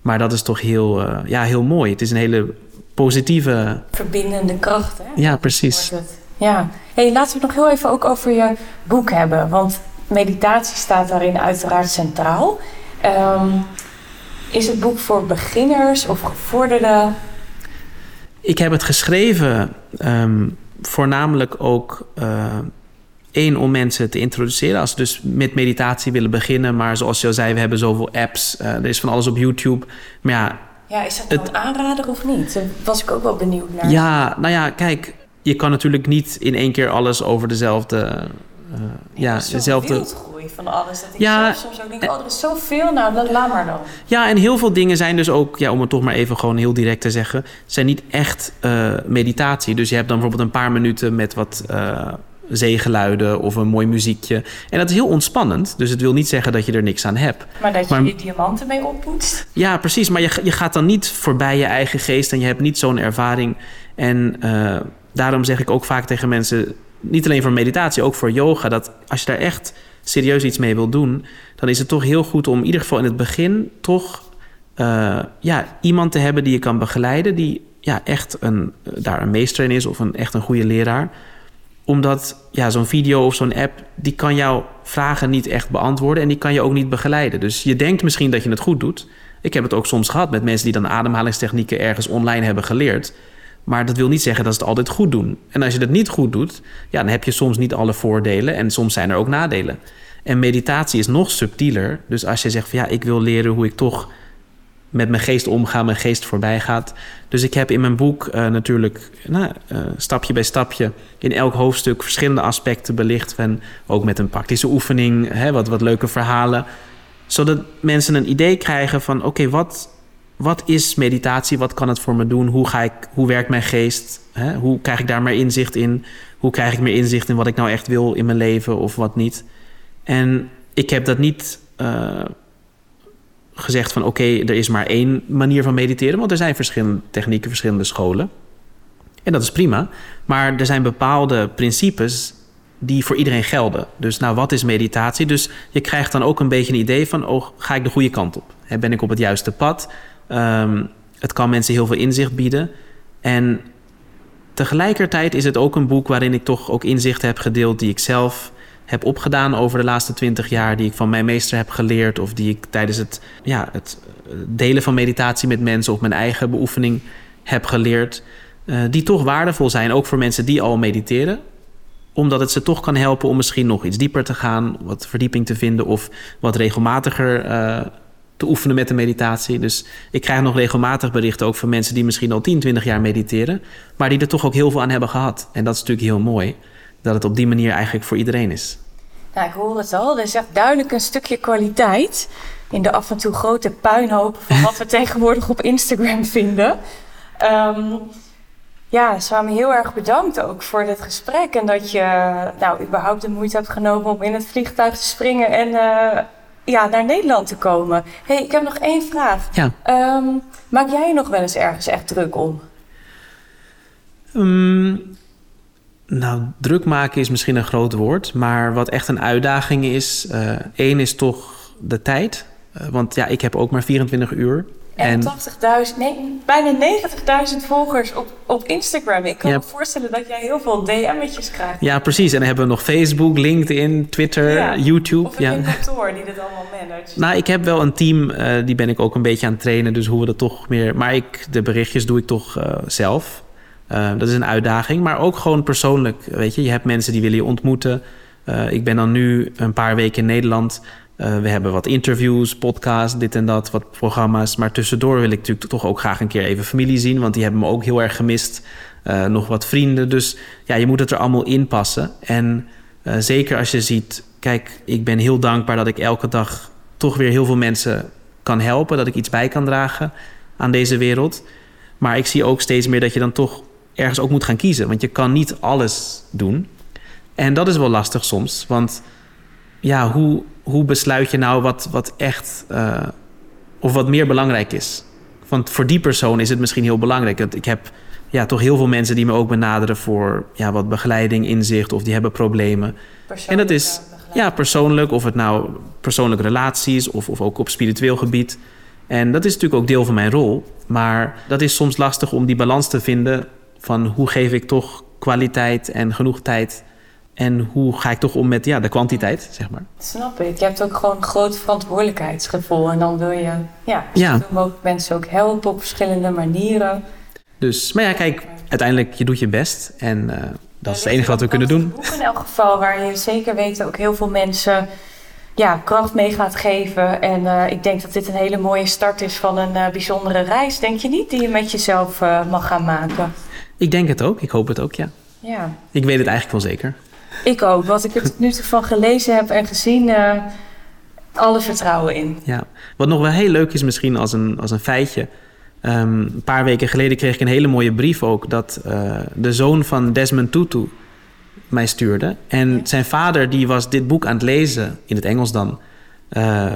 Maar dat is toch heel, uh, ja, heel mooi. Het is een hele positieve...
Verbindende kracht, hè?
Ja, precies.
Ja. Hey, laten we het nog heel even ook over je boek hebben. Want meditatie staat daarin uiteraard centraal. Um, is het boek voor beginners of gevorderden?
Ik heb het geschreven um, voornamelijk ook uh, één om mensen te introduceren. Als ze dus met meditatie willen beginnen. Maar zoals je al zei, we hebben zoveel apps. Uh, er is van alles op YouTube. Maar ja,
ja is dat nou een aanrader of niet? Daar was ik ook wel benieuwd naar.
Ja, nou ja, kijk. Je kan natuurlijk niet in één keer alles over dezelfde
uh, ja, ja dezelfde. van alles. Dat ik ja, soms ook denk, oh, er is zoveel, nou, laat maar dan.
Ja, en heel veel dingen zijn dus ook, ja, om het toch maar even gewoon heel direct te zeggen, zijn niet echt uh, meditatie. Dus je hebt dan bijvoorbeeld een paar minuten met wat uh, zeegeluiden of een mooi muziekje. En dat is heel ontspannend. Dus het wil niet zeggen dat je er niks aan hebt.
Maar dat je maar, je diamanten mee oppoetst.
Ja, precies. Maar je, je gaat dan niet voorbij je eigen geest en je hebt niet zo'n ervaring. En daarom zeg ik ook vaak tegen mensen niet alleen voor meditatie, ook voor yoga, dat als je daar echt serieus iets mee wil doen, dan is het toch heel goed om in ieder geval in het begin toch uh, ja, iemand te hebben die je kan begeleiden, die ja, echt een, daar een meester in is of een, echt een goede leraar. Omdat ja, zo'n video of zo'n app, die kan jouw vragen niet echt beantwoorden en die kan je ook niet begeleiden. Dus je denkt misschien dat je het goed doet. Ik heb het ook soms gehad met mensen die dan ademhalingstechnieken ergens online hebben geleerd. Maar dat wil niet zeggen dat ze het altijd goed doen. En als je het niet goed doet, ja, dan heb je soms niet alle voordelen en soms zijn er ook nadelen. En meditatie is nog subtieler. Dus als je zegt van ja, ik wil leren hoe ik toch met mijn geest omga, mijn geest voorbij gaat. Dus ik heb in mijn boek uh, natuurlijk nou, uh, stapje bij stapje in elk hoofdstuk verschillende aspecten belicht. En ook met een praktische oefening, hè, wat, wat leuke verhalen. Zodat mensen een idee krijgen van oké, wat, wat is meditatie? Wat kan het voor me doen? Hoe, ga ik, hoe werkt mijn geest? Hè? Hoe krijg ik daar meer inzicht in? Hoe krijg ik meer inzicht in wat ik nou echt wil in mijn leven of wat niet? En ik heb dat niet uh, gezegd van oké, er is maar één manier van mediteren, want er zijn verschillende technieken, verschillende scholen. En dat is prima. Maar er zijn bepaalde principes die voor iedereen gelden. Dus nou, wat is meditatie? Dus je krijgt dan ook een beetje een idee van, oh, ga ik de goede kant op? Ben ik op het juiste pad? Um, het kan mensen heel veel inzicht bieden. En tegelijkertijd is het ook een boek waarin ik toch ook inzichten heb gedeeld die ik zelf heb opgedaan over de laatste twintig jaar, die ik van mijn meester heb geleerd, of die ik tijdens het, ja, het delen van meditatie met mensen of mijn eigen beoefening heb geleerd, uh, die toch waardevol zijn, ook voor mensen die al mediteren omdat het ze toch kan helpen om misschien nog iets dieper te gaan, wat verdieping te vinden of wat regelmatiger uh, te oefenen met de meditatie. Dus ik krijg nog regelmatig berichten ook van mensen die misschien al 10, 20 jaar mediteren, maar die er toch ook heel veel aan hebben gehad. En dat is natuurlijk heel mooi dat het op die manier eigenlijk voor iedereen is.
Ja, ik hoor het al. Er is echt duidelijk een stukje kwaliteit in de af en toe grote puinhopen van wat we tegenwoordig op Instagram vinden. Um, ja, Swami, heel erg bedankt ook voor dit gesprek. En dat je nou, überhaupt de moeite hebt genomen om in het vliegtuig te springen en uh, ja, naar Nederland te komen. hey, ik heb nog één vraag.
Ja.
Um, maak jij je nog wel eens ergens echt druk om?
Um, nou, druk maken is misschien een groot woord. Maar wat echt een uitdaging is... Uh, één is toch de tijd. Uh, want ja, ik heb ook maar 24 uur.
En, 80.000, nee, bijna 90.000 volgers op, op Instagram. Ik kan ja. me voorstellen dat jij heel veel DM'tjes krijgt.
Ja, precies. En dan hebben we nog Facebook, LinkedIn, Twitter, ja. YouTube.
Of een ja. kantoor die dit allemaal managt.
Nou, ik heb wel een team, uh, die ben ik ook een beetje aan het trainen. Dus hoe we dat toch meer... Maar ik, de berichtjes doe ik toch uh, zelf. Uh, dat is een uitdaging. Maar ook gewoon persoonlijk, weet je. Je hebt mensen die willen je ontmoeten. ik ben dan nu een paar weken in Nederland... Uh, we hebben wat interviews, podcasts, dit en dat, wat programma's. Maar tussendoor wil ik natuurlijk toch ook graag een keer even familie zien, want die hebben me ook heel erg gemist. Uh, nog wat vrienden. Dus ja, je moet het er allemaal in passen. En uh, zeker als je ziet, kijk, ik ben heel dankbaar dat ik elke dag toch weer heel veel mensen kan helpen, dat ik iets bij kan dragen aan deze wereld. Maar ik zie ook steeds meer dat je dan toch ergens ook moet gaan kiezen, want je kan niet alles doen. En dat is wel lastig soms, want ja, hoe, hoe besluit je nou wat, wat echt uh, of wat meer belangrijk is? Want voor die persoon is het misschien heel belangrijk. Ik heb ja, toch heel veel mensen die me ook benaderen voor ja, wat begeleiding, inzicht of die hebben problemen. En dat is ja, persoonlijk, of het nou persoonlijke relaties of, of ook op spiritueel gebied. En dat is natuurlijk ook deel van mijn rol. Maar dat is soms lastig om die balans te vinden van hoe geef ik toch kwaliteit en genoeg tijd en hoe ga ik toch om met ja, de kwantiteit, zeg maar.
Snap ik. Je hebt ook gewoon een groot verantwoordelijkheidsgevoel. En dan wil je ja, ja. mogelijk mensen ook helpen op verschillende manieren.
Dus, maar ja, kijk, uiteindelijk, je doet je best. En uh, dat is het enige wat we kunnen doen.
Boek in elk geval, waar je zeker weet ook heel veel mensen ja, kracht mee gaat geven. En uh, ik denk dat dit een hele mooie start is van een uh, bijzondere reis, denk je niet? Die je met jezelf mag gaan maken.
Ik denk het ook. Ik hoop het ook, ja.
Ja.
Ik weet het eigenlijk wel zeker.
Ik ook. Wat ik er tot nu toe van gelezen heb en gezien, uh, alle vertrouwen in.
Ja, wat nog wel heel leuk is misschien als een, als een feitje. Um, een paar weken geleden kreeg ik een hele mooie brief ook... dat uh, de zoon van Desmond Tutu mij stuurde. En zijn vader die was dit boek aan het lezen, in het Engels dan... Uh,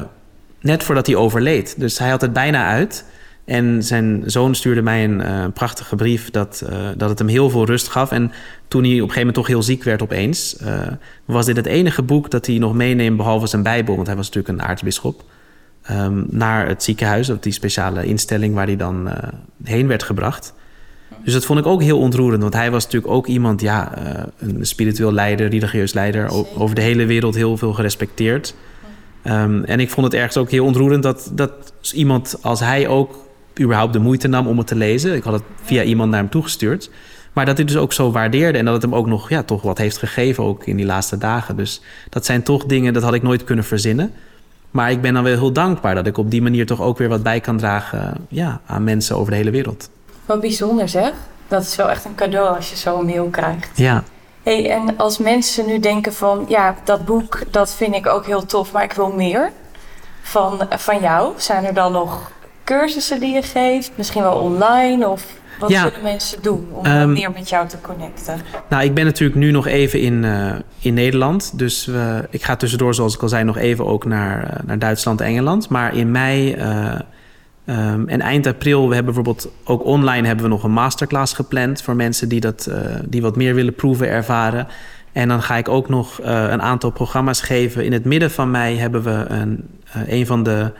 net voordat hij overleed. Dus hij had het bijna uit... En zijn zoon stuurde mij een uh, prachtige brief dat, uh, dat het hem heel veel rust gaf. En toen hij op een gegeven moment toch heel ziek werd opeens, uh, was dit het enige boek dat hij nog meeneemt, behalve zijn Bijbel, want hij was natuurlijk een aartsbisschop, um, naar het ziekenhuis, of die speciale instelling waar hij dan heen werd gebracht. Dus dat vond ik ook heel ontroerend, want hij was natuurlijk ook iemand, ja, een spiritueel leider, religieus leider, over de hele wereld heel veel gerespecteerd. Um, en ik vond het ergens ook heel ontroerend dat, dat iemand als hij ook überhaupt de moeite nam om het te lezen. Ik had het via iemand naar hem toegestuurd. Maar dat hij dus ook zo waardeerde en dat het hem ook nog ja, toch wat heeft gegeven, ook in die laatste dagen. Dus dat zijn toch dingen, dat had ik nooit kunnen verzinnen. Maar ik ben dan wel heel dankbaar dat ik op die manier toch ook weer wat bij kan dragen ja, aan mensen over de hele wereld.
Wat bijzonder zeg. Dat is wel echt een cadeau als je zo'n mail krijgt.
Ja.
Hey, en als mensen nu denken van, ja, dat boek, dat vind ik ook heel tof, maar ik wil meer van, van jou. Zijn er dan nog cursussen die je geeft? Misschien wel online? Of wat ja. kunnen mensen doen om um, meer met jou te connecten?
Nou, ik ben natuurlijk nu nog even in, uh, in Nederland. Dus uh, ik ga tussendoor, zoals ik al zei, nog even ook naar, uh, naar Duitsland en Engeland. Maar in mei um, en eind april, we hebben bijvoorbeeld ook online hebben we nog een masterclass gepland voor mensen die, dat, die wat meer willen proeven, ervaren. En dan ga ik ook nog een aantal programma's geven. In het midden van mei hebben we een, een van de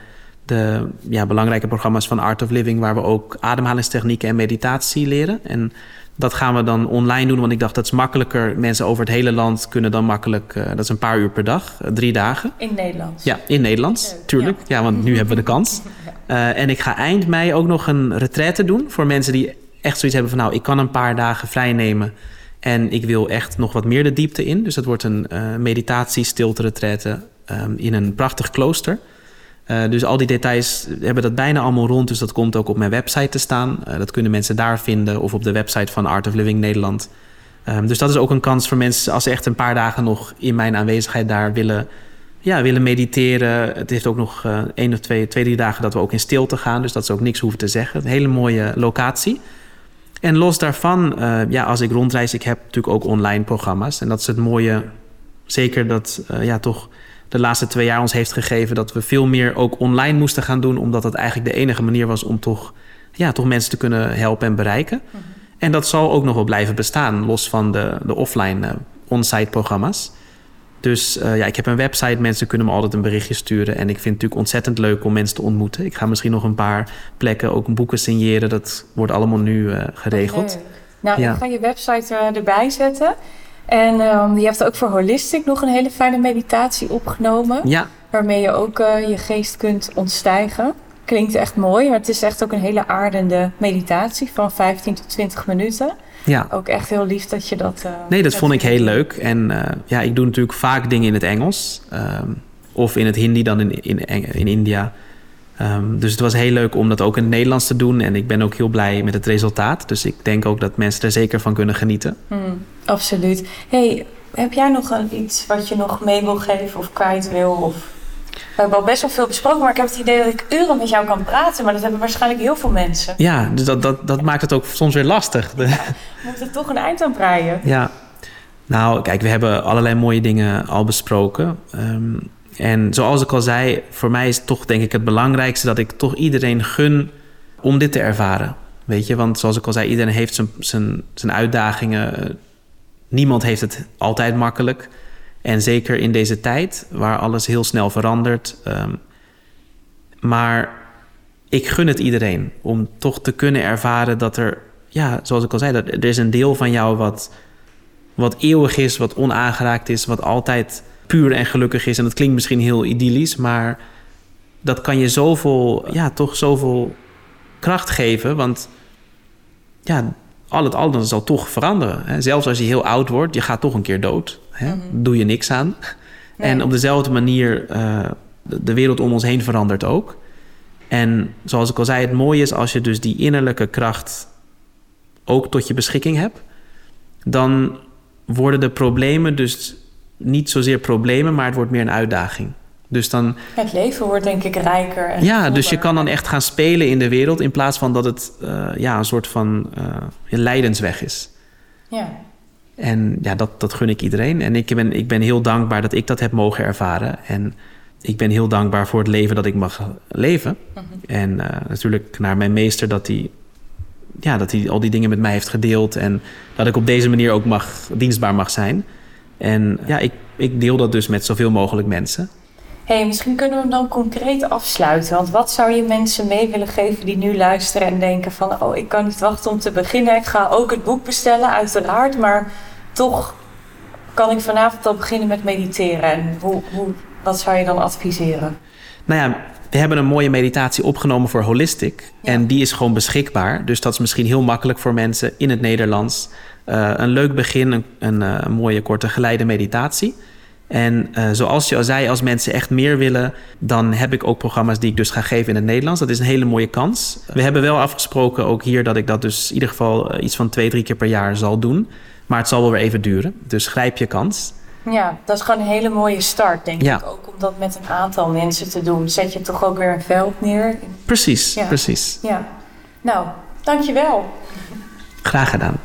de ja, belangrijke programma's van Art of Living, waar we ook ademhalingstechnieken en meditatie leren. En dat gaan we dan online doen, want ik dacht dat is makkelijker. Mensen over het hele land kunnen dan makkelijk, uh, dat is een paar uur per dag, uh, drie dagen.
In Nederland?
Ja, in Nederland, tuurlijk. Ja. ja. want nu hebben we de kans. Uh, en ik ga eind mei ook nog een retraite doen voor mensen die echt zoiets hebben van nou, ik kan een paar dagen vrij nemen. En ik wil echt nog wat meer de diepte in. Dus dat wordt een meditatie, stilte retraite um, in een prachtig klooster. Uh, dus al die details hebben dat bijna allemaal rond. Dus dat komt ook op mijn website te staan. Uh, dat kunnen mensen daar vinden of op de website van Art of Living Nederland. Um, dus dat is ook een kans voor mensen als ze echt een paar dagen nog in mijn aanwezigheid daar willen, ja, willen mediteren. Het heeft ook nog uh, één of twee, twee, drie dagen dat we ook in stilte gaan. Dus dat ze ook niks hoeven te zeggen. Een hele mooie locatie. En los daarvan, ja, als ik rondreis, ik heb natuurlijk ook online programma's. En dat is het mooie, zeker dat ja, toch de laatste twee jaar ons heeft gegeven dat we veel meer ook online moesten gaan doen, omdat dat eigenlijk de enige manier was om toch, ja, toch mensen te kunnen helpen en bereiken. Mhm. En dat zal ook nog wel blijven bestaan, los van de, de offline uh, on-site programma's. Dus uh, ja, ik heb een website, mensen kunnen me altijd een berichtje sturen. En ik vind het natuurlijk ontzettend leuk om mensen te ontmoeten. Ik ga misschien nog een paar plekken ook boeken signeren. Dat wordt allemaal nu uh, geregeld.
Nou, ja. ik ga je website erbij zetten. En um, je hebt ook voor Holistic nog een hele fijne meditatie opgenomen.
Ja.
Waarmee je ook uh, je geest kunt ontstijgen. Klinkt echt mooi, maar het is echt ook een hele aardende meditatie van 15 tot 20 minuten.
Ja.
Ook echt heel lief dat je dat. Uh,
nee, dat vond ik heel leuk. En uh, ja, ik doe natuurlijk vaak dingen in het Engels. Um, of in het Hindi dan in, in, in India. Um, dus het was heel leuk om dat ook in het Nederlands te doen. En ik ben ook heel blij met het resultaat. Dus ik denk ook dat mensen er zeker van kunnen genieten.
Hmm, absoluut. Hey, heb jij nog iets wat je nog mee wil geven of kwijt wil? Of... We hebben al best wel veel besproken, maar ik heb het idee dat ik uren met jou kan praten. Maar dat hebben waarschijnlijk heel veel mensen.
Ja, dus dat, dat, dat maakt het ook soms weer lastig.
Ja, we moeten toch een eind aan breien.
Ja. Nou, kijk, we hebben allerlei mooie dingen al besproken. Um, en zoals ik al zei, voor mij is toch denk ik het belangrijkste dat ik toch iedereen gun om dit te ervaren. Weet je, want zoals ik al zei, iedereen heeft zijn, zijn, zijn uitdagingen. Niemand heeft het altijd makkelijk. En zeker in deze tijd waar alles heel snel verandert. Um, maar ik gun het iedereen om toch te kunnen ervaren dat er, ja, zoals ik al zei, dat er is een deel van jou wat, wat eeuwig is, wat onaangeraakt is, wat altijd puur en gelukkig is. En dat klinkt misschien heel idyllisch, maar dat kan je zoveel, ja, toch zoveel kracht geven. Want ja, al het al zal toch veranderen. Hè? Zelfs als je heel oud wordt, je gaat toch een keer dood. Hè? Mhm. Doe je niks aan. En op dezelfde manier, uh, de, wereld om ons heen verandert ook. En zoals ik al zei, het mooie is als je dus die innerlijke kracht ook tot je beschikking hebt, dan worden de problemen dus niet zozeer problemen, maar het wordt meer een uitdaging. Dus dan,
het leven wordt denk ik rijker. En
ja, dus je kan dan echt gaan spelen in de wereld in plaats van dat het uh, ja, een soort van uh, leidensweg is.
Ja.
En ja, dat, dat gun ik iedereen. En ik ben, ik ben heel dankbaar dat ik dat heb mogen ervaren. En ik ben heel dankbaar voor het leven dat ik mag leven.
Mhm.
En uh, natuurlijk naar mijn meester dat hij, ja, dat hij al die dingen met mij heeft gedeeld. En dat ik op deze manier ook mag, dienstbaar mag zijn. En ja, ik, ik deel dat dus met zoveel mogelijk mensen.
hey, misschien kunnen we hem dan concreet afsluiten. Want wat zou je mensen mee willen geven die nu luisteren en denken van... oh, ik kan niet wachten om te beginnen. Ik ga ook het boek bestellen, uiteraard. Maar toch kan ik vanavond al beginnen met mediteren. En hoe, hoe, wat zou je dan adviseren?
Nou ja, we hebben een mooie meditatie opgenomen voor Holistic.
Ja.
En die is gewoon beschikbaar. Dus dat is misschien heel makkelijk voor mensen in het Nederlands. Uh, een leuk begin, een, een, een, mooie korte geleide meditatie. En uh, zoals je al zei, als mensen echt meer willen, dan heb ik ook programma's die ik dus ga geven in het Nederlands. Dat is een hele mooie kans. We hebben wel afgesproken ook hier dat ik dat dus in ieder geval iets van twee, drie keer per jaar zal doen. Maar het zal wel weer even duren. Dus grijp je kans.
Ja, dat is gewoon een hele mooie start, denk
ja.
ik. Ook om dat met een aantal mensen te doen. Zet je toch ook weer een veld neer.
Precies,
ja.
precies.
Ja. Nou, dankjewel.
Graag gedaan.